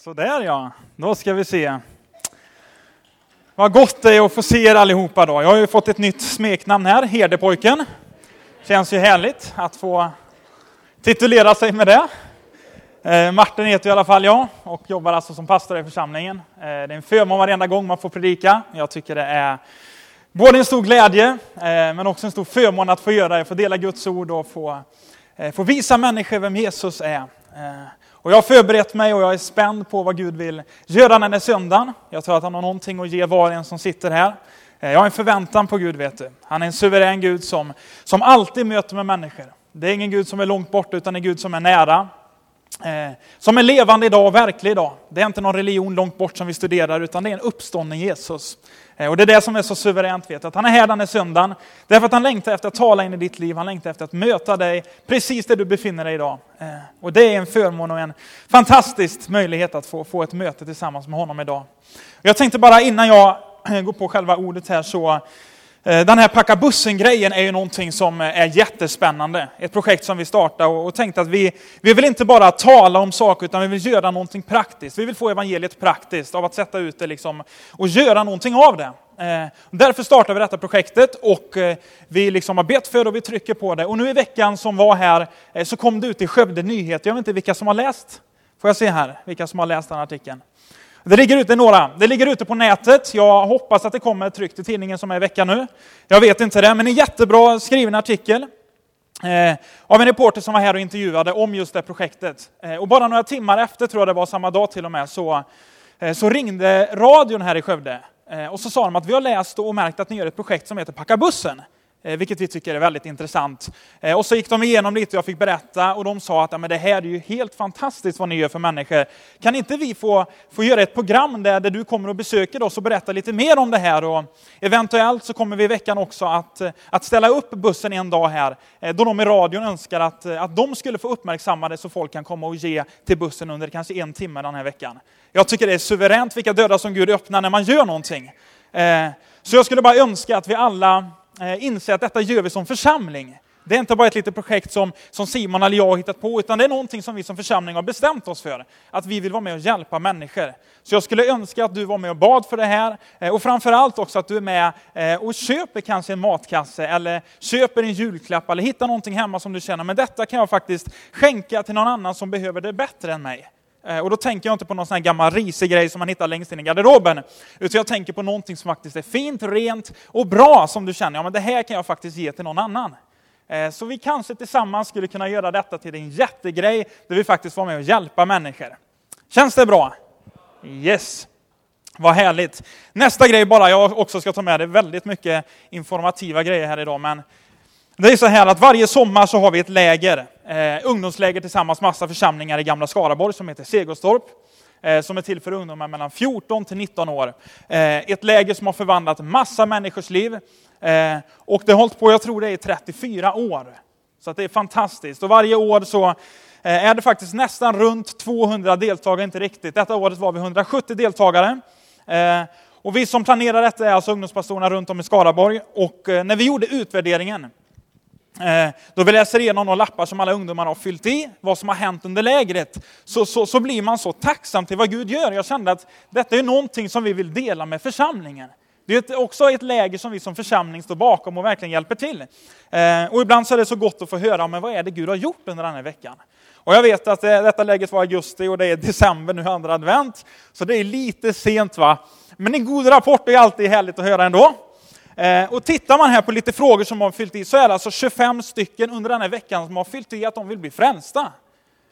Sådär ja, då ska vi se. Vad gott det är att få se er allihopa då. Jag har ju fått ett nytt smeknamn här, Herdepojken. Känns ju härligt att få titulera sig med det. Eh, Martin heter i alla fall jag och jobbar alltså som pastor i församlingen. Eh, det är en förmån varenda gång man får predika. Jag tycker det är både en stor glädje eh, men också en stor förmån att få göra det, få dela Guds ord och få, eh, få visa människor vem Jesus är. Eh, och jag har förberett mig och jag är spänd på vad Gud vill göra den här söndagen. Jag tror att han har någonting att ge var och en som sitter här. Eh, jag har en förväntan på Gud, vet du. Han är en suverän Gud som, som alltid möter med människor. Det är ingen Gud som är långt bort, utan en Gud som är nära. Eh, som är levande idag och verklig idag. Det är inte någon religion långt bort som vi studerar, utan det är en uppstånden Jesus. Eh, och det är det som är så suveränt, vet att han är här den här söndagen. Därför att han längtar efter att tala in i ditt liv, han längtar efter att möta dig precis där du befinner dig idag. Eh, och det är en förmån och en fantastisk möjlighet att få, få ett möte tillsammans med honom idag. Jag tänkte bara innan jag eh, går på själva ordet här så Eh, den här packa bussen-grejen är ju någonting som eh, är jättespännande. Ett projekt som vi startade och tänkte att vi, vi vill inte bara tala om saker utan vi vill göra någonting praktiskt. Vi vill få evangeliet praktiskt av att sätta ut det liksom och göra någonting av det. Eh, därför startade vi detta projektet och vi liksom har bett för det och vi trycker på det. Och nu i veckan som var här så kom det ut i Skövde Nyheter, jag vet inte vilka som har läst? Får jag se här, vilka som har läst den artikeln? Det ligger ute några. Det ligger ute på nätet. Jag hoppas att det kommer tryckt i tidningen som är i veckan nu. Jag vet inte det, men en jättebra skriven artikel eh, av en reporter som var här och intervjuade om just det projektet. Eh, och bara några timmar efter, tror jag det var samma dag till och med, så, eh, så ringde radion här i Skövde. Eh, och så sa de att vi har läst och märkt att ni gör ett projekt som heter Packa bussen. Eh, vilket vi tycker är väldigt intressant. Eh, och så gick de igenom lite och jag fick berätta och de sa att ja, men det här är ju helt fantastiskt vad ni gör för människor. Kan inte vi få, få göra ett program där, där du kommer och besöker oss och berättar lite mer om det här? Och eventuellt så kommer vi i veckan också att, eh, att ställa upp bussen en dag här, då de i radion önskar att, att de skulle få uppmärksamma det så folk kan komma och ge till bussen under kanske en timme den här veckan. Jag tycker det är suveränt vilka dörrar som Gud öppnar när man gör någonting. Så jag skulle bara önska att vi alla Eh, inse att detta gör vi som församling. Det är inte bara ett litet projekt som, som Simon eller jag har hittat på, utan det är någonting som vi som församling har bestämt oss för. Att vi vill vara med och hjälpa människor. Så jag skulle önska att du var med och bad för det här. Eh, och framförallt också att du är med eh, och köper kanske en matkasse, eller köper en julklapp, eller hittar någonting hemma som du känner, men detta kan jag faktiskt skänka till någon annan som behöver det bättre än mig. Eh, och då tänker jag inte på någon sån här gammal risig grej som man hittar längst in i garderoben. Utan jag tänker på någonting som faktiskt är fint, rent och bra som du känner, ja men det här kan jag faktiskt ge till någon annan. Eh, så vi kanske tillsammans skulle kunna göra detta till en jättegrej där vi faktiskt får med och hjälpa människor. Känns det bra? Yes. Vad härligt. Nästa grej bara jag också ska ta med, det väldigt mycket informativa grejer här idag, men det är så här att varje sommar så har vi ett läger, eh, ungdomsläger tillsammans med massa församlingar i Gamla Skaraborg som heter Segelstorp. Eh, som är till för ungdomar mellan 14 till 19 år. Eh, ett läger som har förvandlat massa människors liv. Eh, och det har hållit på, jag tror det är 34 år. Så det är fantastiskt. Och varje år så eh, är det faktiskt nästan runt 200 deltagare, inte riktigt. Detta året var vi 170 deltagare. Eh, och vi som planerar detta är alltså ungdomspastorerna runt om i Skaraborg. Och eh, när vi gjorde utvärderingen Eh, då vi läser igenom de lappar som alla ungdomar har fyllt i, vad som har hänt under lägret, så, så, så blir man så tacksam till vad Gud gör. Jag kände att detta är någonting som vi vill dela med församlingen. Det är också ett läger som vi som församling står bakom och verkligen hjälper till. Eh, och ibland så är det så gott att få höra, men vad är det Gud har gjort under den här veckan? Och jag vet att eh, detta läget var augusti och det är december nu, andra advent, så det är lite sent va. Men en god rapport är alltid härligt att höra ändå. Eh, och tittar man här på lite frågor som har fyllt i så är det alltså 25 stycken under den här veckan som har fyllt i att de vill bli frälsta.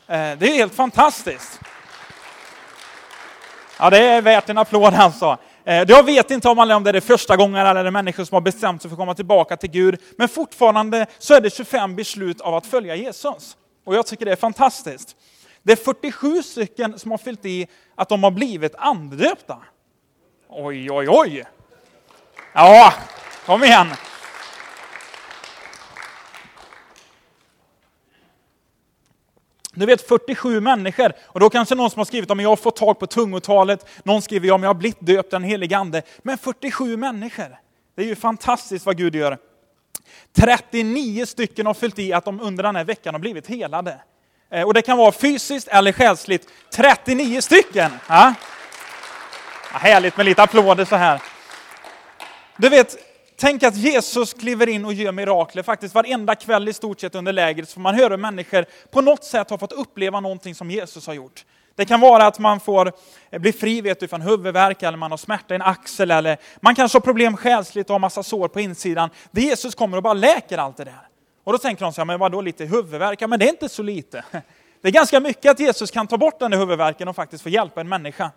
Eh, det är helt fantastiskt. Ja, det är värt en applåd alltså. Eh, jag vet inte om det är första gången eller är det människor som har bestämt sig för att komma tillbaka till Gud. Men fortfarande så är det 25 beslut av att följa Jesus. Och jag tycker det är fantastiskt. Det är 47 stycken som har fyllt i att de har blivit andedöpta. Oj, oj, oj. Ja, kom igen. Du vet 47 människor, och då kanske någon som har skrivit om jag har fått tag på tungotalet, någon skriver om jag har blivit döpt den helige ande. Men 47 människor, det är ju fantastiskt vad Gud gör. 39 stycken har fyllt i att de under den här veckan har blivit helade. Eh, och det kan vara fysiskt eller själsligt. 39 stycken! Ja. Ja, härligt med lite applåder så här. Du vet, tänk att Jesus kliver in och gör mirakler. Faktiskt varenda kväll i stort sett under lägret får man höra människor på något sätt har fått uppleva någonting som Jesus har gjort. Det kan vara att man får eh, bli fri vet du, från huvudvärk, eller man har smärta i en axel, eller man kanske har problem själsligt och har massa sår på insidan. Det Jesus kommer och bara läker allt det där. Och då tänker de så här, men vadå lite huvudvärk? Ja, men det är inte så lite. Det är ganska mycket att Jesus kan ta bort den där huvudvärken och faktiskt få hjälpa en människa.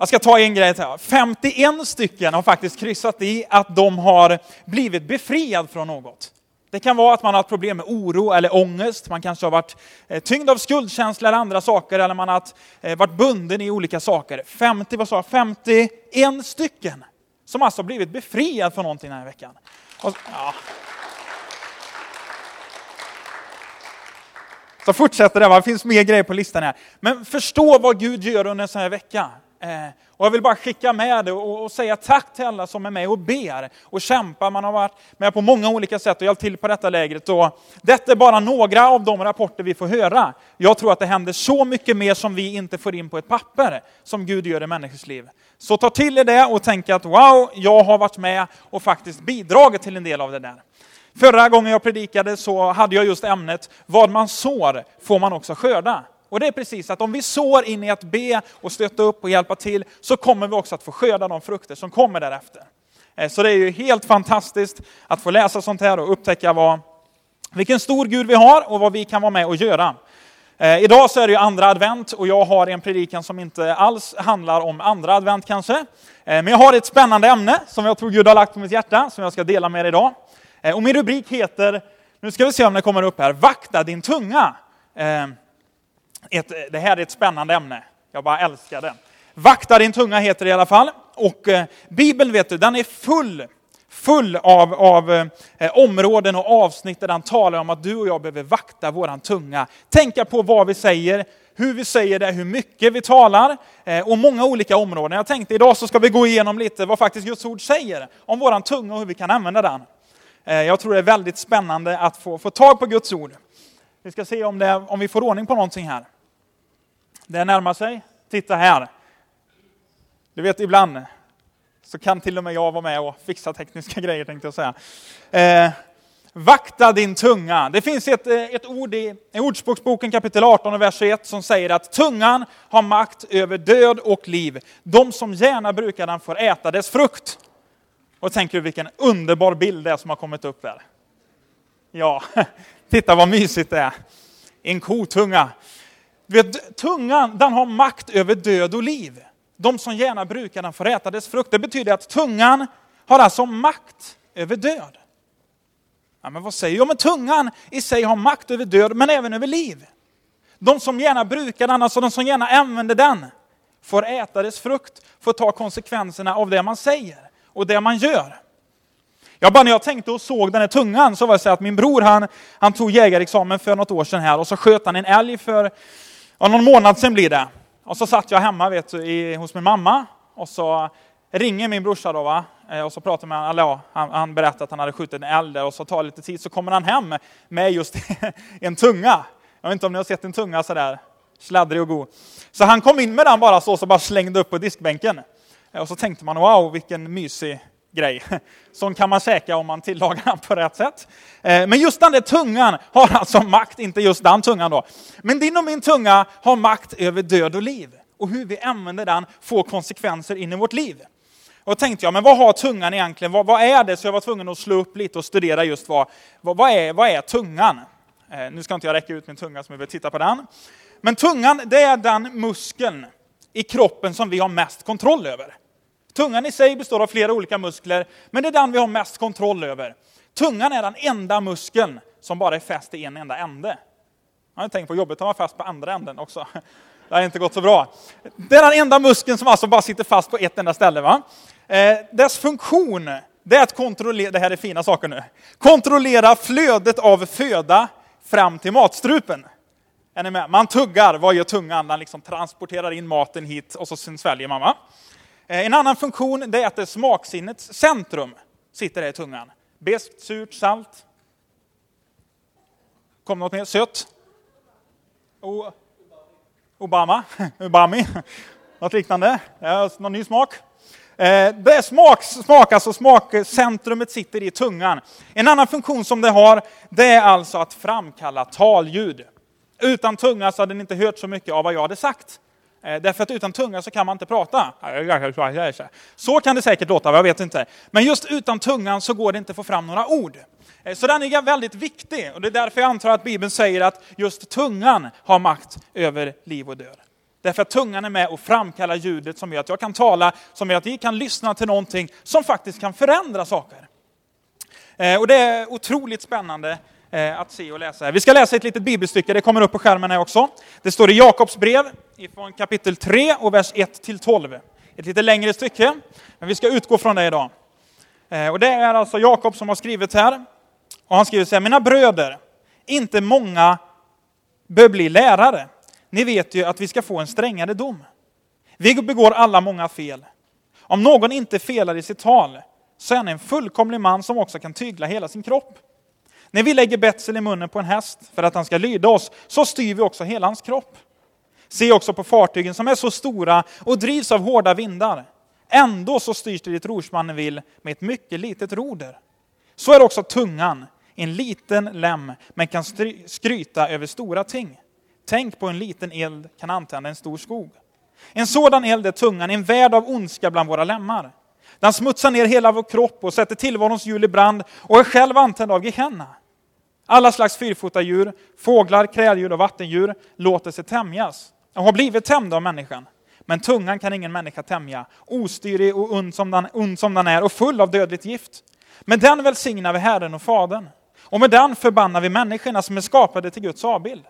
Jag ska ta en grej till. 51 stycken har faktiskt kryssat i att de har blivit befriad från något. Det kan vara att man har haft problem med oro eller ångest, man kanske har varit eh, tyngd av skuldkänsla eller andra saker, eller man har eh, varit bunden i olika saker. 50, vad sa jag, 51 stycken som alltså blivit befriad från någonting den här veckan. Och, ja. Så fortsätter det, det finns mer grejer på listan här. Men förstå vad Gud gör under en sån här vecka. Eh, och jag vill bara skicka med det och, och, säga tack till alla som är med och ber och kämpar. Man har varit med på många olika sätt och hjälpt till på detta lägret. Och detta är bara några av de rapporter vi får höra. Jag tror att det händer så mycket mer som vi inte får in på ett papper, som Gud gör i människors liv. Så ta till er det och tänk att wow, jag har varit med och faktiskt bidragit till en del av det där. Förra gången jag predikade så hade jag just ämnet, vad man sår får man också skörda. Och det är precis att om vi sår in i att be och stötta upp och hjälpa till, så kommer vi också att få skörda de frukter som kommer därefter. Eh, så det är ju helt fantastiskt att få läsa sånt här och upptäcka vad, vilken stor Gud vi har och vad vi kan vara med och göra. Eh, idag så är det ju andra advent och jag har en predikan som inte alls handlar om andra advent kanske. Eh, men jag har ett spännande ämne som jag tror Gud har lagt på mitt hjärta, som jag ska dela med er idag. Och min rubrik heter, nu ska vi se om det kommer upp här, Vakta din tunga ett, det här är ett spännande ämne. Jag bara älskar det. Vakta din tunga heter det i alla fall. Och eh, Bibeln vet du, den är full, full av, av eh, områden och avsnitt där den talar om att du och jag behöver vakta våran tunga. Tänka på vad vi säger, hur vi säger det, hur mycket vi talar eh, och många olika områden. Jag tänkte idag så ska vi gå igenom lite vad faktiskt Guds ord säger om våran tunga och hur vi kan använda den. Eh, jag tror det är väldigt spännande att få, få tag på Guds ord. Vi ska se om, det, om vi får ordning på någonting här. Det närmar sig. Titta här. Du vet, ibland så kan till och med jag vara med och fixa tekniska grejer, tänkte jag säga. Eh, vakta din tunga. Det finns ett, eh, ett ord i, i Ordspråksboken kapitel 18 och vers 1 som säger att tungan har makt över död och liv. De som gärna brukar den får äta dess frukt. Och tänker du vilken underbar bild det är som har kommit upp där. Ja, titta vad mysigt det är. En kotunga. Vet, tungan den har makt över död och liv. De som gärna brukar den får äta dess frukt. Det betyder att tungan har alltså makt över död. Ja, men vad säger jag? Jo Men tungan i sig har makt över död, men även över liv. De som gärna brukar den, alltså de som gärna använder den, får äta dess frukt, får ta konsekvenserna av det man säger och det man gör. Jag bara när jag tänkte och såg den här tungan så var det så att min bror han, han tog jägarexamen för något år sedan här och så sköt han en älg för Ja, någon månad sen blir det. Och så satt jag hemma vet du, i, hos min mamma och så ringer min brorsa då va. Eh, och så pratar med eller ja, han, han berättar att han hade skjutit en eld och så tar det lite tid så kommer han hem med just en tunga. Jag vet inte om ni har sett en tunga sådär sladdrig och god. Så han kom in med den bara så, så bara slängde upp på diskbänken. Eh, och så tänkte man wow vilken mysig grej. Sån kan man käka om man tillagar den på rätt sätt. Eh, men just den där tungan har alltså makt, inte just den tungan då. Men din och min tunga har makt över död och liv. Och hur vi använder den får konsekvenser in i vårt liv. Och då tänkte jag, men vad har tungan egentligen? Vad, vad, är det? Så jag var tvungen att slå upp lite och studera just vad, vad, vad, är, vad är tungan? Eh, nu ska inte jag räcka ut min tunga som jag vill titta på den. Men tungan, det är den muskeln i kroppen som vi har mest kontroll över. Tungan i sig består av flera olika muskler, men det är den vi har mest kontroll över. Tungan är den enda muskeln som bara är fäst i en enda ände. Jag har tänkt på jobbet att vara fast på andra änden också. Det har inte gått så bra. Det är den enda muskeln som alltså bara sitter fast på ett enda ställe. Va? Eh, dess funktion det är att kontrollera, det här är fina saker nu, kontrollera flödet av föda fram till matstrupen. Är ni med? Man tuggar, vad gör tungan? Den liksom transporterar in maten hit och så sen sväljer man. Va? Eh, en annan funktion är att det smaksinnets centrum sitter där i tungan. Beskt, surt, salt. Kom något mer? Sött? O Obama, Ubami, något liknande. Någon ny smak? Eh, det är smak, smak, alltså smakcentrumet sitter i tungan. En annan funktion som det har, det är alltså att framkalla talljud. Utan tunga så hade ni inte hört så mycket av vad jag hade sagt. Eh, därför att utan tunga så kan man inte prata. Så kan det säkert låta, jag vet inte. Men just utan tungan så går det inte att få fram några ord. Eh, så den är väldigt viktig och det är därför jag antar att Bibeln säger att just tungan har makt över liv och död. Därför att tungan är med och framkallar ljudet som gör att jag kan tala, som gör att vi kan lyssna till någonting som faktiskt kan förändra saker. Eh, och det är otroligt spännande Eh, att se och läsa. Vi ska läsa ett litet bibelstycke, det kommer upp på skärmen här också. Det står i Jakobs brev från kapitel 3 och vers 1 till 12. Ett lite längre stycke, men vi ska utgå från det idag. Eh, och det är alltså Jakob som har skrivit här. Och han skriver så här, mina bröder, inte många bör bli lärare ni vet ju att vi ska få en strängare dom. Vi begår alla många fel. Om någon inte felar i sitt tal, så är han en fullkomlig man som också kan tygla hela sin kropp. När vi lägger betsel i munnen på en häst för att han ska lyda oss, så styr vi också hela hans kropp. Se också på fartygen som är så stora och drivs av hårda vindar. Ändå så styrs det dit rorsmannen vill med ett mycket litet roder. Så är också tungan, en liten lem, men kan skryta över stora ting. Tänk på en liten eld kan antända en stor skog. En sådan eld är tungan, en värld av ondska bland våra lemmar. Den smutsar ner hela vår kropp och sätter tillvarons hjul i brand och är själv antänd av Gehenna. Alla slags fyrfotadjur, fåglar, kräldjur och vattendjur låter sig tämjas och har blivit tämjda av människan. Men tungan kan ingen människa tämja, ostyrig och ond som, den, ond som den är och full av dödligt gift. Med den välsignar vi Herren och Fadern, och med den förbannar vi människorna som är skapade till Guds avbild.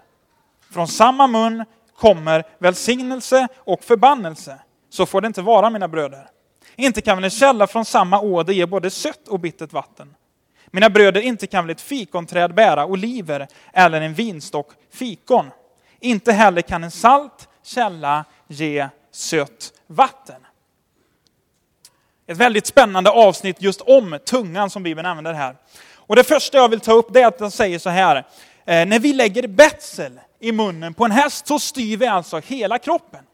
Från samma mun kommer välsignelse och förbannelse. Så får det inte vara, mina bröder. Inte kan väl en källa från samma åder ge både sött och bittert vatten? Mina bröder, inte kan väl ett fikonträd bära oliver eller en vinstock fikon? Inte heller kan en salt källa ge sött vatten. Ett väldigt spännande avsnitt just om tungan som Bibeln använder här. Och det första jag vill ta upp är att den säger så här, eh, när vi lägger betsel i munnen på en häst så styr vi alltså hela kroppen.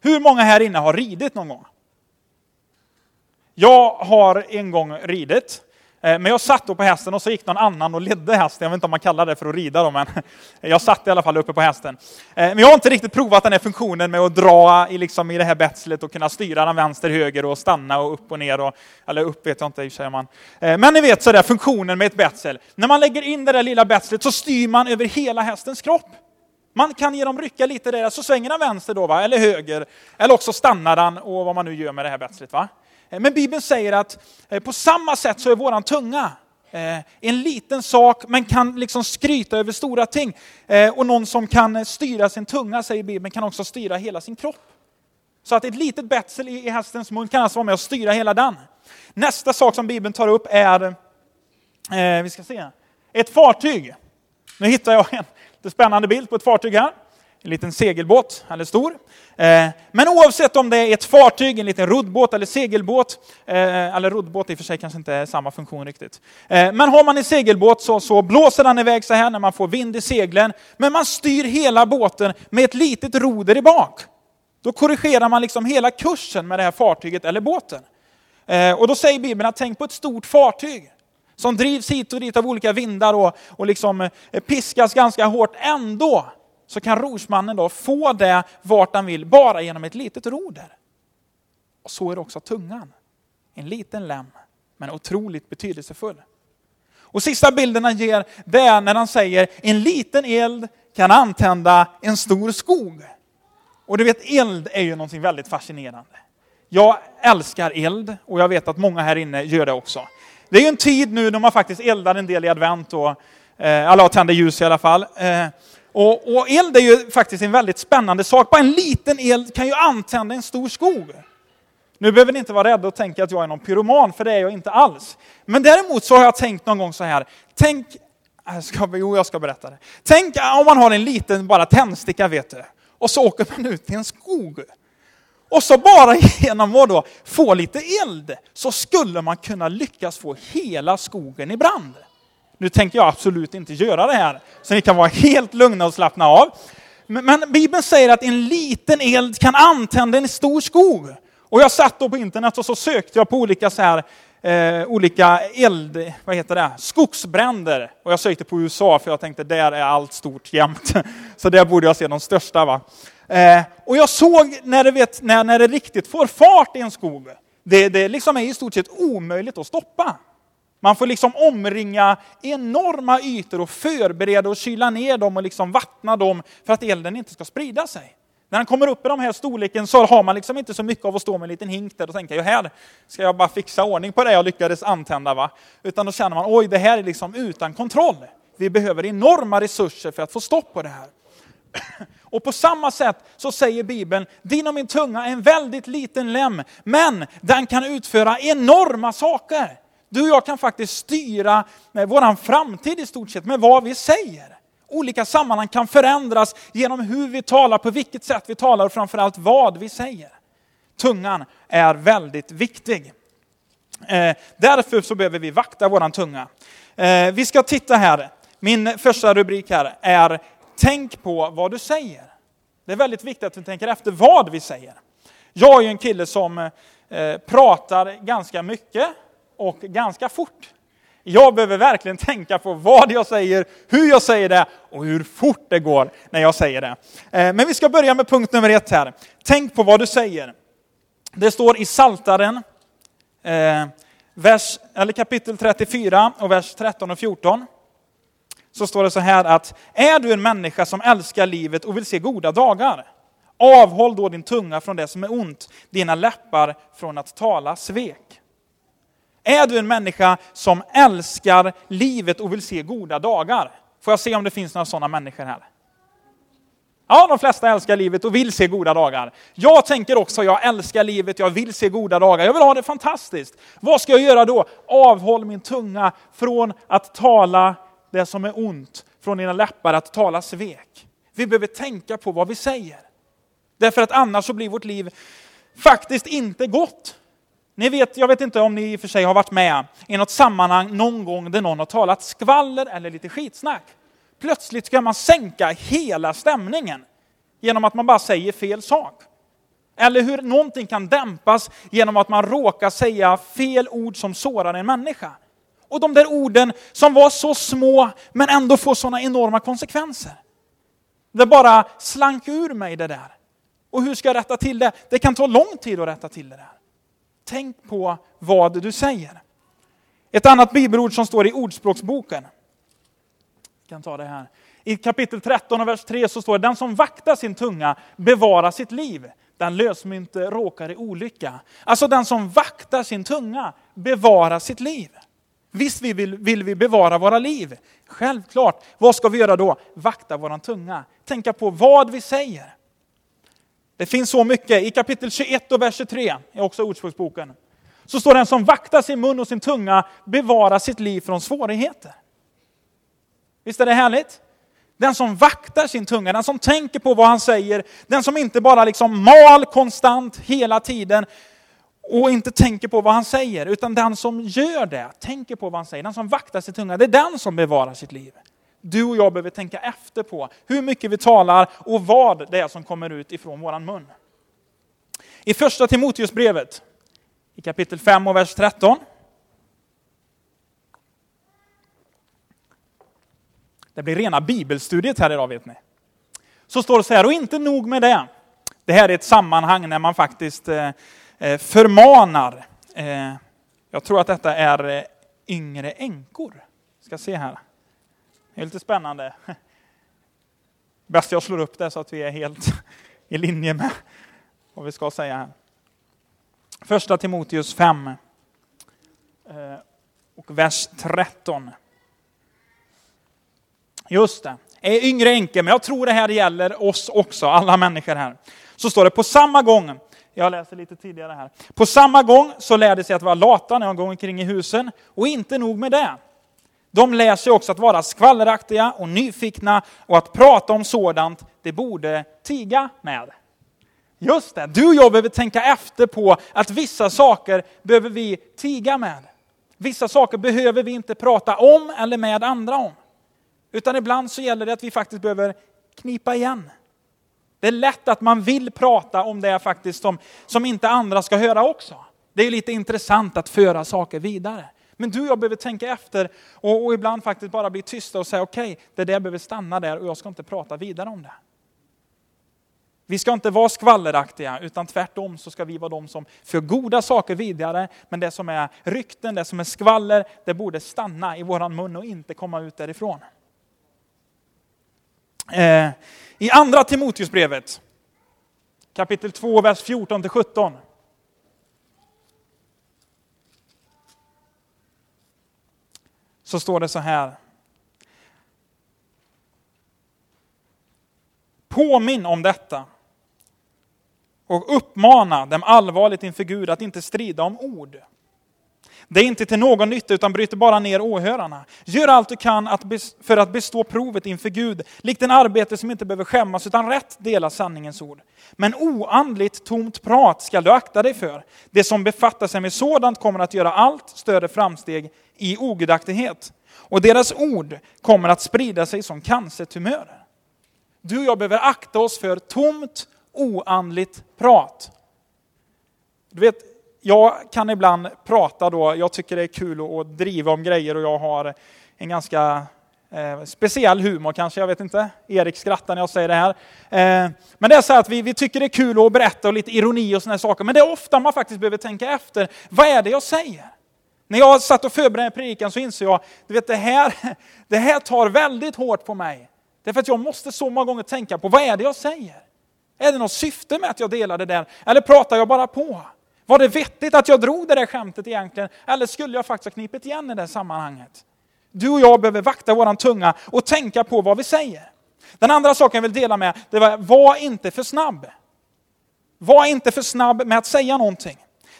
Hur många här inne har ridit någon gång? Jag har en gång ridit. Eh, men jag satt då på hästen och så gick någon annan och ledde hästen. Jag vet inte om man kallar det för att rida då, men jag satt i alla fall uppe på hästen. Eh, men jag har inte riktigt provat den här funktionen med att dra i, liksom, i det här betslet och kunna styra den vänster, höger och stanna och upp och ner. Och, eller upp vet jag inte, säger man. Eh, men ni vet sådär funktionen med ett betsel. När man lägger in det där lilla betslet så styr man över hela hästens kropp. Man kan ge dem rycka lite där, så svänger den vänster då, va? eller höger. Eller också stannar den och vad man nu gör med det här betslet. Va? Eh, men Bibeln säger att eh, på samma sätt så är våran tunga eh, en liten sak, men kan liksom skryta över stora ting. Och någon som kan styra sin tunga, säger Bibeln, kan också styra hela sin kropp. Så att ett litet betsel i hästens mun kan alltså vara med och styra hela den. Nästa sak som Bibeln tar upp är, vi ska se, ett fartyg. Nu hittar jag en lite spännande bild på ett fartyg här en liten segelbåt, eller stor. Eh, men oavsett om det är ett fartyg, en liten roddbåt eller segelbåt, eh, eller roddbåt i och för sig kanske inte är samma funktion riktigt. Eh, men har man en segelbåt så, så blåser den iväg så här när man får vind i seglen, men man styr hela båten med ett litet roder i bak. Då korrigerar man liksom hela kursen med det här fartyget eller båten. Och då säger Bibeln att tänk på ett stort fartyg som drivs hit och dit av olika vindar och, och liksom piskas ganska hårt. Ändå så kan rorsmannen då få det vart han vill bara genom ett litet roder. Och så är det också tungan. En liten lem, men otroligt betydelsefull. Och sista bilden han ger, det är när han säger en liten eld kan antända en stor skog. Och du vet, eld är ju någonting väldigt fascinerande. Jag älskar eld och jag vet att många här inne gör det också. Det är ju en tid nu när man faktiskt eldar en del i advent och eh, alla tänder ljus i alla fall. Eh, och, och eld är ju faktiskt en väldigt spännande sak. Bara en liten eld kan ju antända en stor skog. Nu behöver ni inte vara rädda och tänka att jag är någon pyroman, för det är jag inte alls. Men däremot så har jag tänkt någon gång så här, tänk, jag ska, jo jag ska berätta det. Tänk äh, om man har en liten bara tändsticka vet du, och så åker man ut i en skog. Och så bara genom att då få lite eld så skulle man kunna lyckas få hela skogen i brand. Nu tänker jag absolut inte göra det här, så ni kan vara helt lugna och slappna av. Men, men Bibeln säger att en liten eld kan antända en stor skog. Och jag satt då på internet och så sökte jag på olika så här eh, olika eld, vad heter det, skogsbränder. Och jag sökte på USA för jag tänkte där är allt stort jämt. Så där borde jag se de största. Va? Eh, och jag såg när det, vet, när, när det riktigt får fart i en skog, det, det liksom är i stort sett omöjligt att stoppa. Man får liksom omringa enorma ytor och förbereda och kyla ner dem och liksom vattna dem för att elden inte ska sprida sig. När han kommer upp i de här storleken så har man liksom inte så mycket av att stå med en liten hink där och tänka, här ska jag bara fixa ordning på det jag lyckades antända. Va? Utan då känner man, oj det här är liksom utan kontroll. Vi behöver enorma resurser för att få stopp på det här. Och på samma sätt så säger Bibeln, din och min tunga är en väldigt liten lem, men den kan utföra enorma saker. Du och jag kan faktiskt styra vår framtid i stort sett med vad vi säger. Olika sammanhang kan förändras genom hur vi talar, på vilket sätt vi talar och framförallt vad vi säger. Tungan är väldigt viktig. Eh, därför så behöver vi vakta vår tunga. Eh, vi ska titta här. Min första rubrik här är Tänk på vad du säger. Det är väldigt viktigt att vi tänker efter vad vi säger. Jag är en kille som eh, pratar ganska mycket och ganska fort. Jag behöver verkligen tänka på vad jag säger, hur jag säger det och hur fort det går när jag säger det. Eh, men vi ska börja med punkt nummer ett här. Tänk på vad du säger. Det står i Saltaren, eh, vers, eller kapitel 34 och vers 13 och 14. Så står det så här att, är du en människa som älskar livet och vill se goda dagar, avhåll då din tunga från det som är ont, dina läppar från att tala svek. Är du en människa som älskar livet och vill se goda dagar? Får jag se om det finns några sådana människor här? Ja, de flesta älskar livet och vill se goda dagar. Jag tänker också, jag älskar livet, jag vill se goda dagar. Jag vill ha det fantastiskt. Vad ska jag göra då? Avhåll min tunga från att tala det som är ont, från dina läppar att tala svek. Vi behöver tänka på vad vi säger. Därför att annars så blir vårt liv faktiskt inte gott. Ni vet, jag vet inte om ni i och för sig har varit med i något sammanhang någon gång där någon har talat skvaller eller lite skitsnack. Plötsligt ska man sänka hela stämningen genom att man bara säger fel sak. Eller hur någonting kan dämpas genom att man råkar säga fel ord som sårar en människa. Och de där orden som var så små men ändå får sådana enorma konsekvenser. Det bara slank ur mig det där. Och hur ska jag rätta till det? Det kan ta lång tid att rätta till det där. Tänk på vad du säger. Ett annat bibelord som står i Ordspråksboken. Jag kan ta det här. I kapitel 13 och vers 3 så står det, den som vaktar sin tunga bevarar sitt liv. Den lösmynte råkar i olycka. Alltså den som vaktar sin tunga bevarar sitt liv. Visst vill, vill vi bevara våra liv. Självklart. Vad ska vi göra då? Vakta våran tunga. Tänka på vad vi säger. Det finns så mycket. I kapitel 21 och vers 23, är också Ordspråksboken, så står den som vaktar sin mun och sin tunga bevarar sitt liv från svårigheter. Visst är det härligt? Den som vaktar sin tunga, den som tänker på vad han säger, den som inte bara liksom mal konstant hela tiden och inte tänker på vad han säger, utan den som gör det, tänker på vad han säger, den som vaktar sin tunga, det är den som bevarar sitt liv du och jag behöver tänka efter på hur mycket vi talar och vad det är som kommer ut ifrån våran mun. I första Timoteusbrevet, i kapitel 5 och vers 13. Det blir rena bibelstudiet här idag vet ni. Så står det så här, och inte nog med det. Det här är ett sammanhang när man faktiskt eh, eh, förmanar. Eh, jag tror att detta är yngre änkor. Ska se här. Det är lite spännande. Bäst jag slår upp det så att vi är helt i linje med vad vi ska säga här. Första Timoteus 5 eh, och vers 13. Just det, är yngre änkor, men jag tror det här gäller oss också, alla människor här. Så står det på samma gång, jag läser lite tidigare här. På samma gång så lärde sig att vara lata när de går omkring i husen, och inte nog med det. De lär sig också att vara skvalleraktiga och nyfikna och att prata om sådant det borde tiga med. Just det, du och jag behöver tänka efter på att vissa saker behöver vi tiga med. Vissa saker behöver vi inte prata om eller med andra om. Utan ibland så gäller det att vi faktiskt behöver knipa igen. Det är lätt att man vill prata om det faktiskt som, som inte andra ska höra också. Det är lite intressant att föra saker vidare. Men du och jag behöver tänka efter och, och ibland faktiskt bara bli tysta och säga okej, okay, det där behöver stanna där och jag ska inte prata vidare om det. Vi ska inte vara skvalleraktiga, utan tvärtom så ska vi vara de som för goda saker vidare. Men det som är rykten, det som är skvaller, det borde stanna i våran mun och inte komma ut därifrån. Eh, I andra Timoteusbrevet, kapitel 2, vers 14 17. Så står det så här. Påminn om detta och uppmana dem allvarligt inför Gud att inte strida om ord. Det är inte till någon nytta utan bryter bara ner åhörarna. Gör allt du kan för att bestå provet inför Gud, likt en arbete som inte behöver skämmas utan rätt dela sanningens ord. Men oandligt tomt prat ska du akta dig för. Det som befattar sig med sådant kommer att göra allt större framsteg i ogudaktighet. Och deras ord kommer att sprida sig som cancertumörer. Du och jag behöver akta oss för tomt oandligt prat. Du vet, jag kan ibland prata då, jag tycker det är kul att driva om grejer och jag har en ganska eh, speciell humor kanske, jag vet inte. Erik skrattar när jag säger det här. Eh, men det är så att vi, vi tycker det är kul att berätta och lite ironi och sådana saker, men det är ofta man faktiskt behöver tänka efter. Vad är det jag säger? När jag satt och förberedde predikan så insåg jag, du vet det här, det här tar väldigt hårt på mig. Därför att jag måste så många gånger tänka på, vad är det jag säger? Är det något syfte med att jag delar det där? Eller pratar jag bara på? Var det vettigt att jag drog det där skämtet egentligen? Eller skulle jag faktiskt ha knipit igen i det sammanhanget? Du och jag behöver vakta våran tunga och tänka på vad vi säger. Den andra saken jag vill dela med, det var, var inte för snabb. Var inte för snabb med att säga någonting.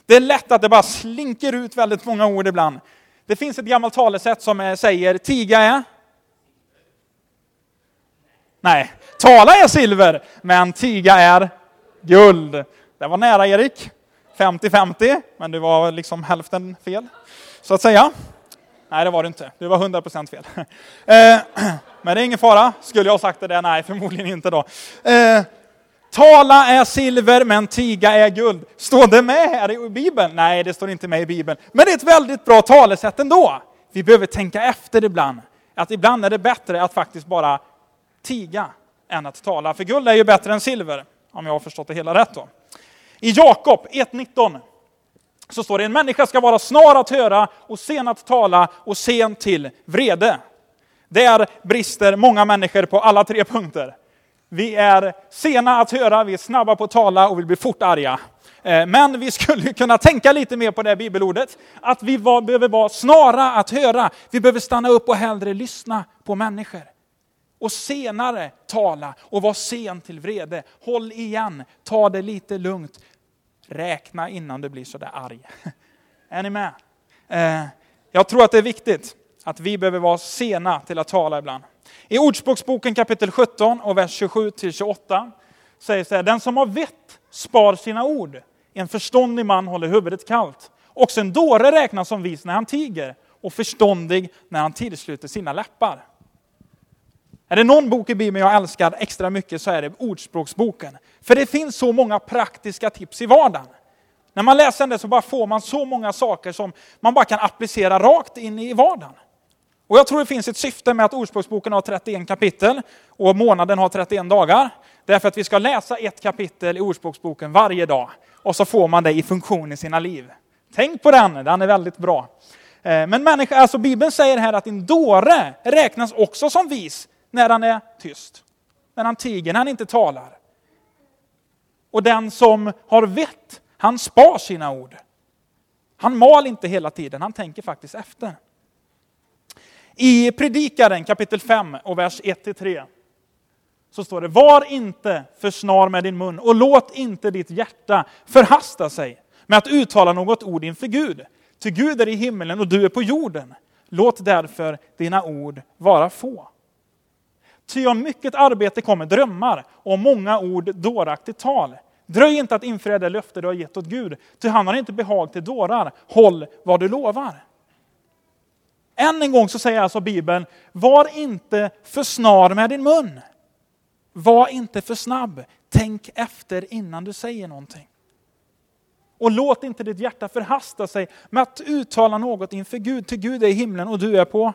Det är lätt att det bara slinker ut väldigt många ord ibland. Det finns ett gammalt talesätt som eh, säger, tiga är Nej, tala är silver, men tiga är guld. Det var nära Erik. 50-50, men det var liksom hälften fel, så att säga. Nej, det var det inte. Det var 100% fel. Eh, men det är ingen fara. Skulle jag sagt det där? Nej, förmodligen inte då. Eh, tala är silver, men tiga är guld. Står det med här i Bibeln? Nej, det står inte med i Bibeln. Men det är ett väldigt bra talesätt ändå. Vi behöver tänka efter ibland. Att ibland är det bättre att faktiskt bara tiga än att tala. För guld är ju bättre än silver, om jag har förstått det hela rätt. Då. I Jakob 1.19 så står det en människa ska vara snar att höra och sen att tala och sen till vrede. Där brister många människor på alla tre punkter. Vi är sena att höra, vi är snabba på att tala och vi blir fort arga. Eh, men vi skulle kunna tänka lite mer på det bibelordet, att vi var, behöver vara snara att höra. Vi behöver stanna upp och hellre lyssna på människor och senare tala och var sen till vrede. Håll igen, ta det lite lugnt. Räkna innan du blir sådär arg. Är ni med? Eh, jag tror att det är viktigt att vi behöver vara sena till att tala ibland. I Ordspråksboken kapitel 17 och vers 27 till 28 sägs det den som har vett spar sina ord. En förståndig man håller huvudet kallt. Också en dåre räknas som vis när han tiger och förståndig när han tillsluter sina läppar. Är det någon bok i Bibeln jag älskar extra mycket så är det Ordspråksboken. För det finns så många praktiska tips i vardagen. När man läser den så bara får man så många saker som man bara kan applicera rakt in i vardagen. Och jag tror det finns ett syfte med att Ordspråksboken har 31 kapitel och månaden har 31 dagar. Därför att vi ska läsa ett kapitel i Ordspråksboken varje dag. Och så får man det i funktion i sina liv. Tänk på den, den är väldigt bra. Eh, men människa, alltså Bibeln säger här att en dåre räknas också som vis när han är tyst. När han tiger, när han inte talar. Och den som har vett, han spar sina ord. Han mal inte hela tiden, han tänker faktiskt efter. I Predikaren kapitel 5 och vers 1-3 så står det, var inte för snar med din mun och låt inte ditt hjärta förhasta sig med att uttala något ord inför Gud. Ty Gud är i himmelen och du är på jorden. Låt därför dina ord vara få. Ty om mycket arbete kommer drömmar och många ord dåraktigt tal. Dröj inte att infria det löfte du har gett åt Gud, ty han har inte behag till dårar. Håll vad du lovar. Än en gång så säger alltså Bibeln, var inte för snar med din mun. Var inte för snabb. Tänk efter innan du säger någonting. Och låt inte ditt hjärta förhasta sig med att uttala något inför Gud. Till Gud är i himlen och du är på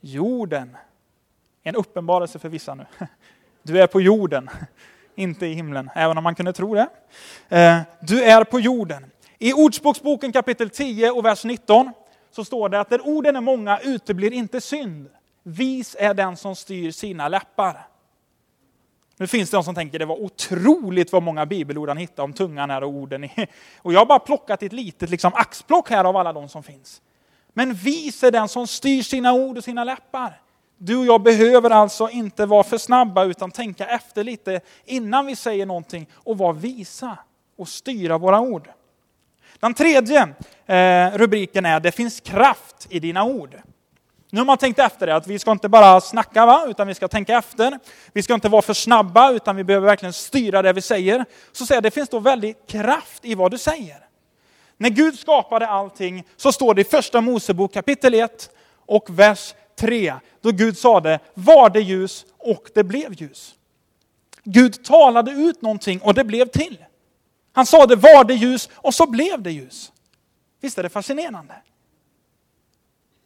jorden. En uppenbarelse för vissa nu. Du är på jorden, inte i himlen, även om man kunde tro det. Eh, du är på jorden. I Ordspråksboken kapitel 10 och vers 19 så står det att där orden är många uteblir inte synd. Vis är den som styr sina läppar. Nu finns det de som tänker det var otroligt vad många bibelord han hittade om tungan här och orden. Och jag har bara plockat ett litet liksom, axplock här av alla de som finns. Men vis är den som styr sina ord och sina läppar. Du och jag behöver alltså inte vara för snabba utan tänka efter lite innan vi säger någonting och vara visa och styra våra ord. Den tredje eh, rubriken är Det finns kraft i dina ord. Nu har man tänkt efter det, att vi ska inte bara snacka, va? utan vi ska tänka efter. Vi ska inte vara för snabba, utan vi behöver verkligen styra det vi säger. Så säger det finns då väldigt kraft i vad du säger. När Gud skapade allting så står det i första Mosebok kapitel 1 och vers 3, då Gud sade, var det ljus och det blev ljus. Gud talade ut någonting och det blev till. Han sade var det ljus och så blev det ljus. Visst är det fascinerande?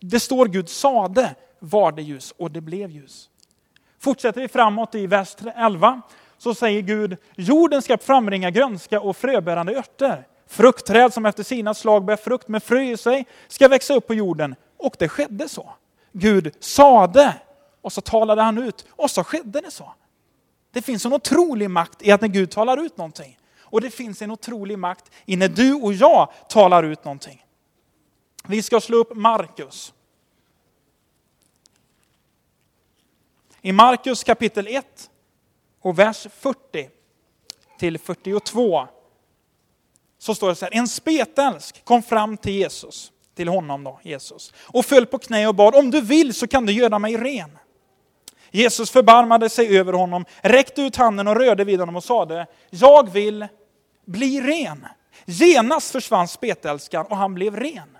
Det står Gud sade var det ljus och det blev ljus. Fortsätter vi framåt i vers 11 så säger Gud, jorden ska frambringa grönska och fröbärande örter. Fruktträd som efter sina slag bär frukt med frö i sig ska växa upp på jorden. Och det skedde så. Gud sade och så talade han ut och så skedde det så. Det finns en otrolig makt i att när Gud talar ut någonting. Och det finns en otrolig makt i när du och jag talar ut någonting. Vi ska slå upp Markus. I Markus kapitel 1 och vers 40 till 42 så står det så här, en spetälsk kom fram till Jesus, till honom då, Jesus, och föll på knä och bad, om du vill så kan du göra mig ren. Jesus förbarmade sig över honom, räckte ut handen och rörde vid honom och sade, jag vill bli ren. Genast försvann spetälskan och han blev ren.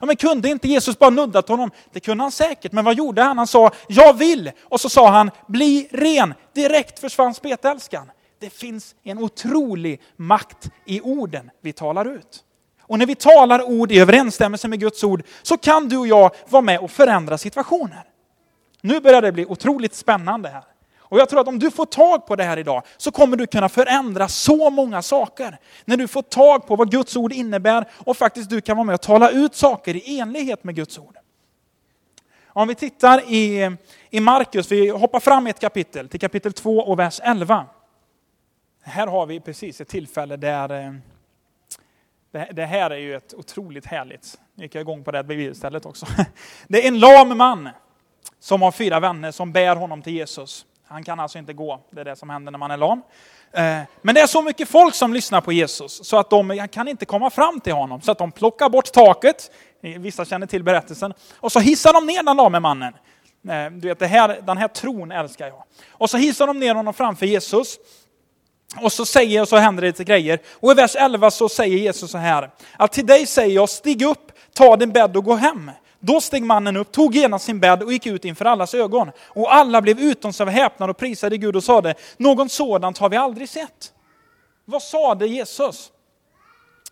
Ja, men kunde inte Jesus bara nuddat honom? Det kunde han säkert, men vad gjorde han? Han sa, jag vill! Och så sa han, bli ren! Direkt försvann spetälskan. Det finns en otrolig makt i orden vi talar ut. Och när vi talar ord i överensstämmelse med Guds ord så kan du och jag vara med och förändra situationer. Nu börjar det bli otroligt spännande här. Och jag tror att om du får tag på det här idag så kommer du kunna förändra så många saker. När du får tag på vad Guds ord innebär och faktiskt du kan vara med och tala ut saker i enlighet med Guds ord. Om vi tittar i, i Markus, vi hoppar fram ett kapitel till kapitel 2 och vers 11. Här har vi precis ett tillfälle där eh, det här är ju ett otroligt härligt, nu gick jag igång på det bibelstället också. Det är en lam man som har fyra vänner som bär honom till Jesus. Han kan alltså inte gå, det är det som händer när man är lam. Eh, men det är så mycket folk som lyssnar på Jesus så att de kan inte komma fram till honom. Så att de plockar bort taket, vissa känner till berättelsen, och så hissar de ner den lame mannen. Eh, du vet, det här, den här tron älskar jag. Och så hissar de ner honom framför Jesus. Och så säger och så händer det lite grejer. Och i vers 11 så säger Jesus så här, att till dig säger jag, stig upp, ta din bädd och gå hem. Då steg mannen upp, tog genast sin bädd och gick ut inför allas ögon. Och alla blev utom sig av häpnad och prisade Gud och sade, något sådant har vi aldrig sett. Vad sade Jesus?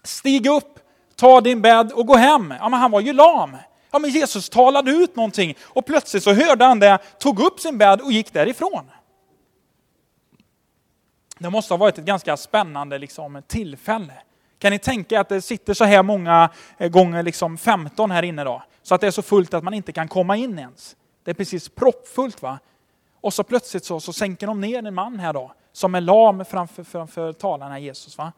Stig upp, ta din bädd och gå hem. Ja, men han var ju lam. Ja, men Jesus talade ut någonting och plötsligt så hörde han det, tog upp sin bädd och gick därifrån. Det måste ha varit ett ganska spännande liksom, tillfälle. Kan ni tänka att det sitter så här många eh, gånger liksom 15 här inne då? Så att det är så fullt att man inte kan komma in ens. Det är precis proppfullt. va? Och så plötsligt så, så sänker de ner en man här då, som är lam framför, framför talarna Jesus. Va?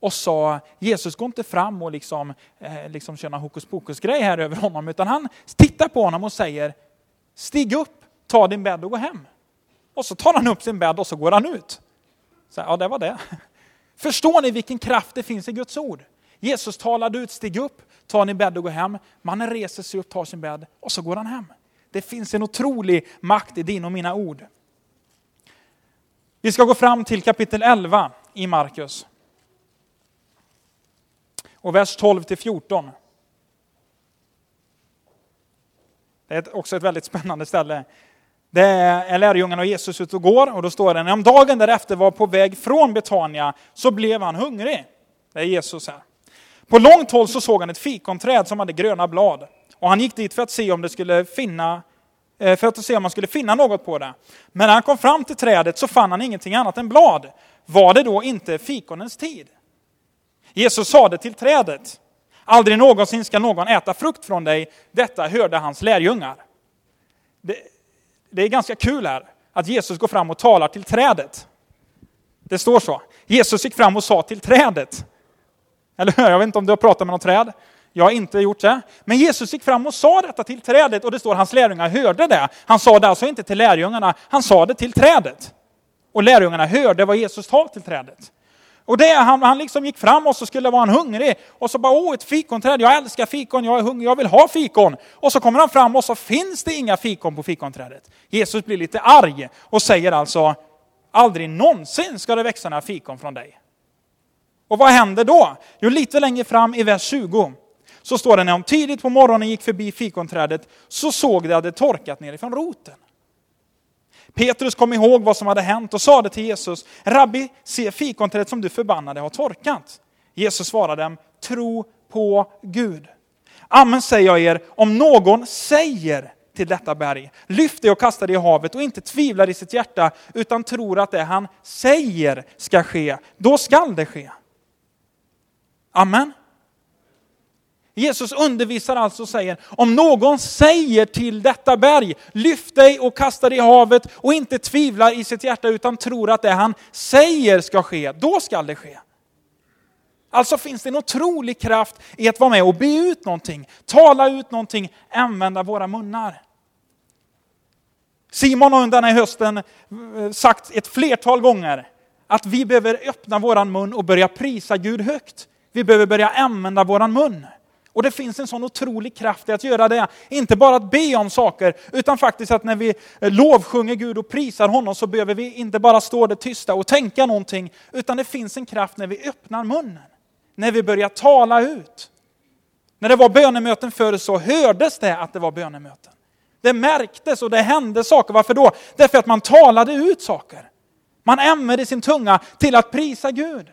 Och så, Jesus går inte fram och liksom, eh, liksom kör någon hokus pokus grej här över honom, utan han tittar på honom och säger, stig upp, ta din bädd och gå hem. Och så tar han upp sin bädd och så går han ut. Så, ja, det var det. Förstår ni vilken kraft det finns i Guds ord? Jesus talade ut, stig upp, ta din bädd och gå hem. Mannen reser sig upp, tar sin bädd och så går han hem. Det finns en otrolig makt i din och mina ord. Vi ska gå fram till kapitel 11 i Markus. Och vers 12 till 14. Det är också ett väldigt spännande ställe. Det är lärjungarna och Jesus ute och går och då står det, när om dagen därefter var på väg från Betania så blev han hungrig. Det är Jesus här. På långt håll så såg han ett fikonträd som hade gröna blad. Och han gick dit för att se om det skulle finna eh, för att se om man skulle finna något på det. Men när han kom fram till trädet så fann han ingenting annat än blad. Var det då inte fikonens tid? Jesus sade till trädet, aldrig någonsin ska någon äta frukt från dig. Detta hörde hans lärjungar. Det, det är ganska kul här att Jesus går fram och talar till trädet. Det står så. Jesus gick fram och sa till trädet. Eller hur? Jag vet inte om du har pratat med något träd. Jag har inte gjort det. Men Jesus gick fram och sa detta till trädet och det står hans lärjungar hörde det. Han sa det alltså inte till lärjungarna, han sa det till trädet. Och lärjungarna hörde vad Jesus sa till trädet. Och det, han, han liksom gick fram och så skulle vara han hungrig. Och så bara, åh ett fikonträd, jag älskar fikon, jag är hungrig, jag vill ha fikon. Och så kommer han fram och så finns det inga fikon på fikonträdet. Jesus blir lite arg och säger alltså, aldrig någonsin ska det växa några fikon från dig. Och vad händer då? Jo, lite längre fram i vers 20 så står det när de tidigt på morgonen gick förbi fikonträdet så såg de att det torkat nerifrån roten. Petrus kom ihåg vad som hade hänt och sade till Jesus, Rabbi, se fikonträdet som du förbannade har torkat. Jesus svarade dem, tro på Gud. Amen säger jag er, om någon säger till detta berg, lyft det och kasta det i havet och inte tvivlar i sitt hjärta utan tror att det han säger ska ske, då skall det ske. Amen. Jesus undervisar alltså och säger, om någon säger till detta berg, lyft dig och kasta dig i havet och inte tvivlar i sitt hjärta utan tror att det han säger ska ske, då skall det ske. Alltså finns det en otrolig kraft i att vara med och be ut någonting, tala ut någonting, använda våra munnar. Simon har under den här hösten eh, sagt ett flertal gånger att vi behöver öppna våran mun och börja prisa Gud högt. Vi behöver börja använda våran mun. Och det finns en sån otrolig kraft i att göra det. Inte bara att be om saker, utan faktiskt att när vi lovsjunger Gud och prisar honom så behöver vi inte bara stå där tysta och tänka någonting, utan det finns en kraft när vi öppnar munnen. När vi börjar tala ut. När det var bönemöten förr så hördes det att det var bönemöten. Det märktes och det hände saker. Varför då? Därför att man talade ut saker. Man ämnade sin tunga till att prisa Gud.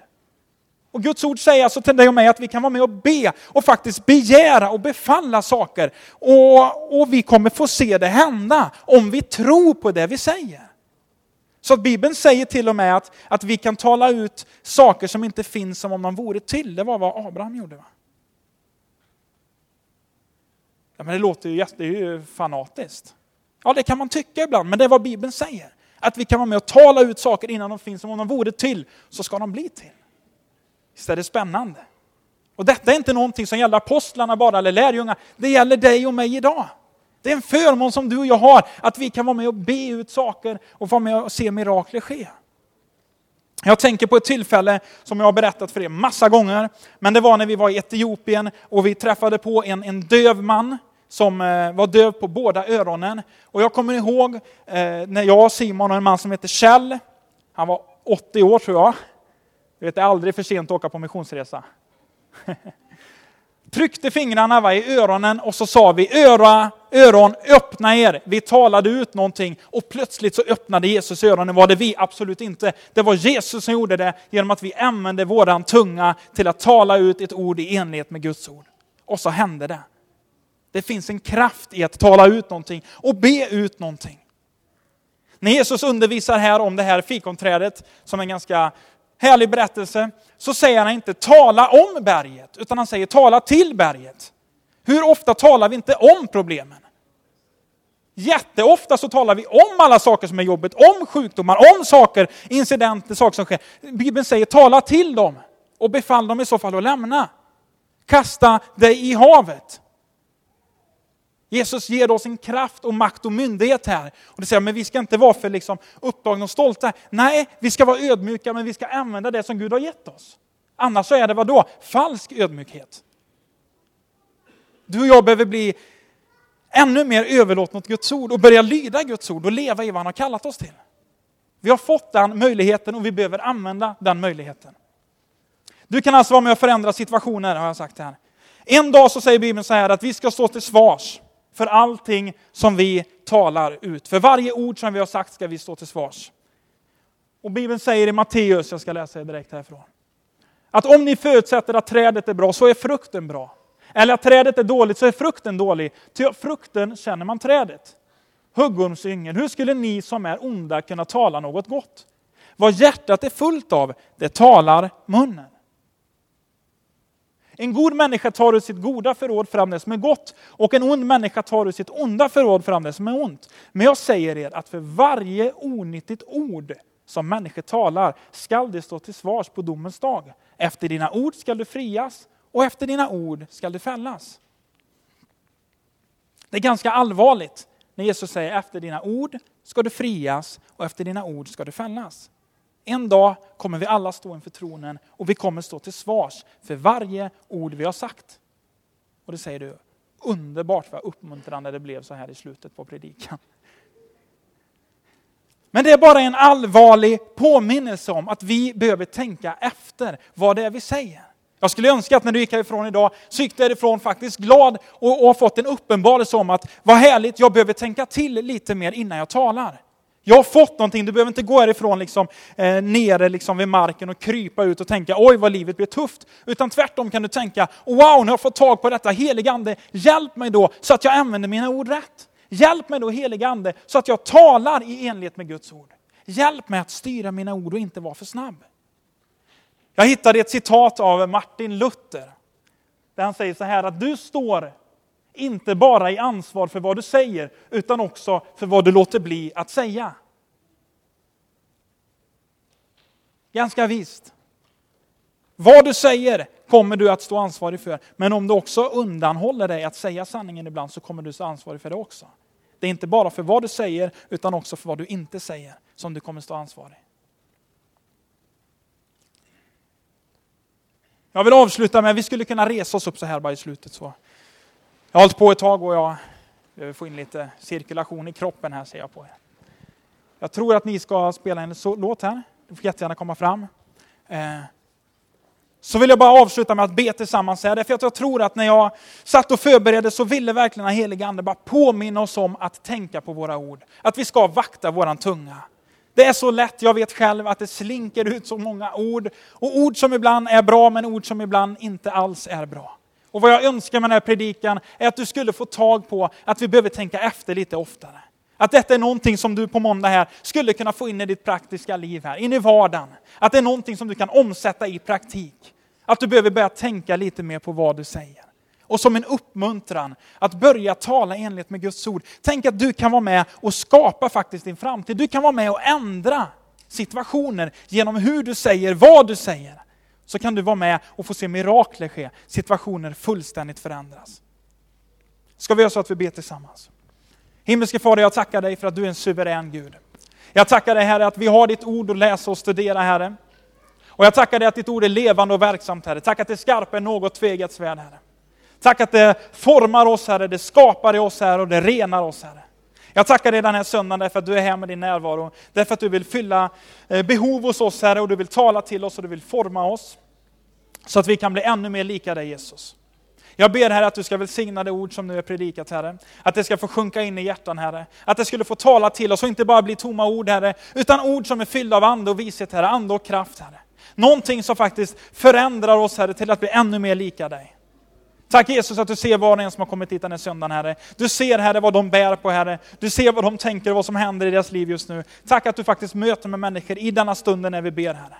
Och Guds ord säger alltså till dig och mig att vi kan vara med och be och faktiskt begära och befalla saker. Och, och vi kommer få se det hända om vi tror på det vi säger. Så att Bibeln säger till och med att, att vi kan tala ut saker som inte finns som om de vore till. Det var vad Abraham gjorde. Va? Ja, men det låter ju, det är ju fanatiskt. Ja, det kan man tycka ibland, men det är vad Bibeln säger. Att vi kan vara med och tala ut saker innan de finns, som om de vore till, så ska de bli till. Visst är det spännande? Och detta är inte någonting som gäller apostlarna bara, eller lärjungar. Det gäller dig och mig idag. Det är en förmån som du och jag har, att vi kan vara med och be ut saker och vara med och se mirakler ske. Jag tänker på ett tillfälle som jag har berättat för er massa gånger, men det var när vi var i Etiopien och vi träffade på en, en döv man som eh, var döv på båda öronen. Och jag kommer ihåg eh, när jag Simon och en man som heter Kjell, han var 80 år tror jag, du vet, det är aldrig för sent att åka på missionsresa. Tryckte fingrarna va, i öronen och så sa vi öra, öron, öppna er. Vi talade ut någonting och plötsligt så öppnade Jesus öronen. Var det vi? Absolut inte. Det var Jesus som gjorde det genom att vi använde våran tunga till att tala ut ett ord i enlighet med Guds ord. Och så hände det. Det finns en kraft i att tala ut någonting och be ut någonting. När Jesus undervisar här om det här fikonträdet, som är en ganska härlig berättelse, så säger han inte tala om berget, utan han säger tala till berget. Hur ofta talar vi inte om problemen? Jätteofta så talar vi om alla saker som är jobbigt, om sjukdomar, om saker, incidenter, saker som sker. Bibeln säger tala till dem och befall dem i så fall att lämna. Kasta dig i havet. Jesus ger oss en kraft och makt och myndighet här. Och det säger, men vi ska inte vara för liksom upptagna och stolta. Nej, vi ska vara ödmjuka, men vi ska använda det som Gud har gett oss. Annars så är det vad då? Falsk ödmjukhet. Du och jag behöver bli ännu mer överlåtna åt Guds ord och börja lyda Guds ord och leva i vad han har kallat oss till. Vi har fått den möjligheten och vi behöver använda den möjligheten. Du kan alltså vara med och förändra situationer, har jag sagt här. En dag så säger Bibeln så här att vi ska stå till svars för allting som vi talar ut. För varje ord som vi har sagt ska vi stå till svars. Och Bibeln säger i Matteus, jag ska läsa det direkt härifrån, att om ni förutsätter att trädet är bra så är frukten bra. Eller att trädet är dåligt så är frukten dålig. Ty frukten känner man trädet. Huggormsyngel, hur skulle ni som är onda kunna tala något gott? Vad hjärtat är fullt av, det talar munnen. En god människa tar ur sitt goda förråd fram det som är gott och en ond människa tar ur sitt onda förråd fram det som är ont. Men jag säger er att för varje onyttigt ord som människor talar skall det stå till svars på domens dag. Efter dina ord skall du frias och efter dina ord skall du fällas. Det är ganska allvarligt när Jesus säger efter dina ord ska du frias och efter dina ord ska du fällas. En dag kommer vi alla stå inför tronen och vi kommer stå till svars för varje ord vi har sagt. Och det säger du, underbart vad uppmuntrande det blev så här i slutet på predikan. Men det är bara en allvarlig påminnelse om att vi behöver tänka efter vad det är vi säger. Jag skulle önska att när du gick härifrån idag så gick du härifrån faktiskt glad och, och har fått en uppenbarelse om att vad härligt, jag behöver tänka till lite mer innan jag talar. Jag har fått någonting, du behöver inte gå härifrån liksom, eh, nere liksom vid marken och krypa ut och tänka oj vad livet blir tufft. Utan tvärtom kan du tänka wow, nu har jag fått tag på detta, heligande, hjälp mig då så att jag använder mina ord rätt. Hjälp mig då heligande så att jag talar i enlighet med Guds ord. Hjälp mig att styra mina ord och inte vara för snabb. Jag hittade ett citat av Martin Luther. Där han säger så här att du står inte bara i ansvar för vad du säger, utan också för vad du låter bli att säga. Ganska visst. Vad du säger kommer du att stå ansvarig för. Men om du också undanhåller dig att säga sanningen ibland så kommer du stå ansvarig för det också. Det är inte bara för vad du säger utan också för vad du inte säger som du kommer stå ansvarig. Jag vill avsluta med, vi skulle kunna resa oss upp så här bara i slutet. Så. Jag har hållit på ett tag och jag behöver få in lite cirkulation i kroppen här ser jag på er. Jag tror att ni ska spela en låt här. Du får jättegärna komma fram. Eh, så vill jag bara avsluta med att be tillsammans här, därför att jag tror att när jag satt och förberedde så ville verkligen den helige Ande bara påminna oss om att tänka på våra ord. Att vi ska vakta våran tunga. Det är så lätt, jag vet själv, att det slinker ut så många ord. Och ord som ibland är bra, men ord som ibland inte alls är bra. Och vad jag önskar med den här predikan är att du skulle få tag på att vi behöver tänka efter lite oftare. Att detta är någonting som du på måndag här skulle kunna få in i ditt praktiska liv här, in i vardagen. Att det är någonting som du kan omsätta i praktik. Att du behöver börja tänka lite mer på vad du säger. Och som en uppmuntran att börja tala enligt med Guds ord. Tänk att du kan vara med och skapa faktiskt din framtid. Du kan vara med och ändra situationer genom hur du säger, vad du säger. Så kan du vara med och få se mirakler ske, situationer fullständigt förändras. Ska vi göra så att vi ber tillsammans? Himmelske Fader, jag tackar dig för att du är en suverän Gud. Jag tackar dig Herre att vi har ditt ord att läsa och studera Herre. Och jag tackar dig att ditt ord är levande och verksamt Herre. Tack att det är skarpare än något tvegat svärd Herre. Tack att det formar oss Herre, det skapar i oss Herre och det renar oss Herre. Jag tackar dig den här söndagen därför att du är här med din närvaro. Därför att du vill fylla eh, behov hos oss Herre och du vill tala till oss och du vill forma oss. Så att vi kan bli ännu mer lika dig Jesus. Jag ber Herre att du ska välsigna det ord som nu är predikat Herre. Att det ska få sjunka in i hjärtan Herre. Att det skulle få tala till oss och inte bara bli tomma ord Herre. Utan ord som är fyllda av ande och vishet Herre, ande och kraft Herre. Någonting som faktiskt förändrar oss Herre till att bli ännu mer lika dig. Tack Jesus att du ser var och en som har kommit hit den här söndagen Herre. Du ser Herre vad de bär på Herre. Du ser vad de tänker och vad som händer i deras liv just nu. Tack att du faktiskt möter med människor i denna stunden när vi ber Herre.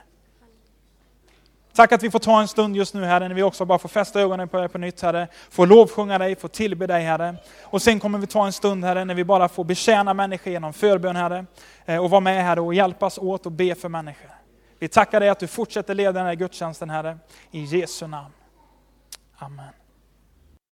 Tack att vi får ta en stund just nu Herre, när vi också bara får fästa ögonen på dig på nytt Herre. Får lovsjunga dig, får tillbe dig Herre. Och sen kommer vi ta en stund Herre, när vi bara får betjäna människor genom förbön Herre. Eh, och vara med Herre och hjälpas åt och be för människor. Vi tackar dig att du fortsätter leda den här gudstjänsten Herre. I Jesu namn. Amen.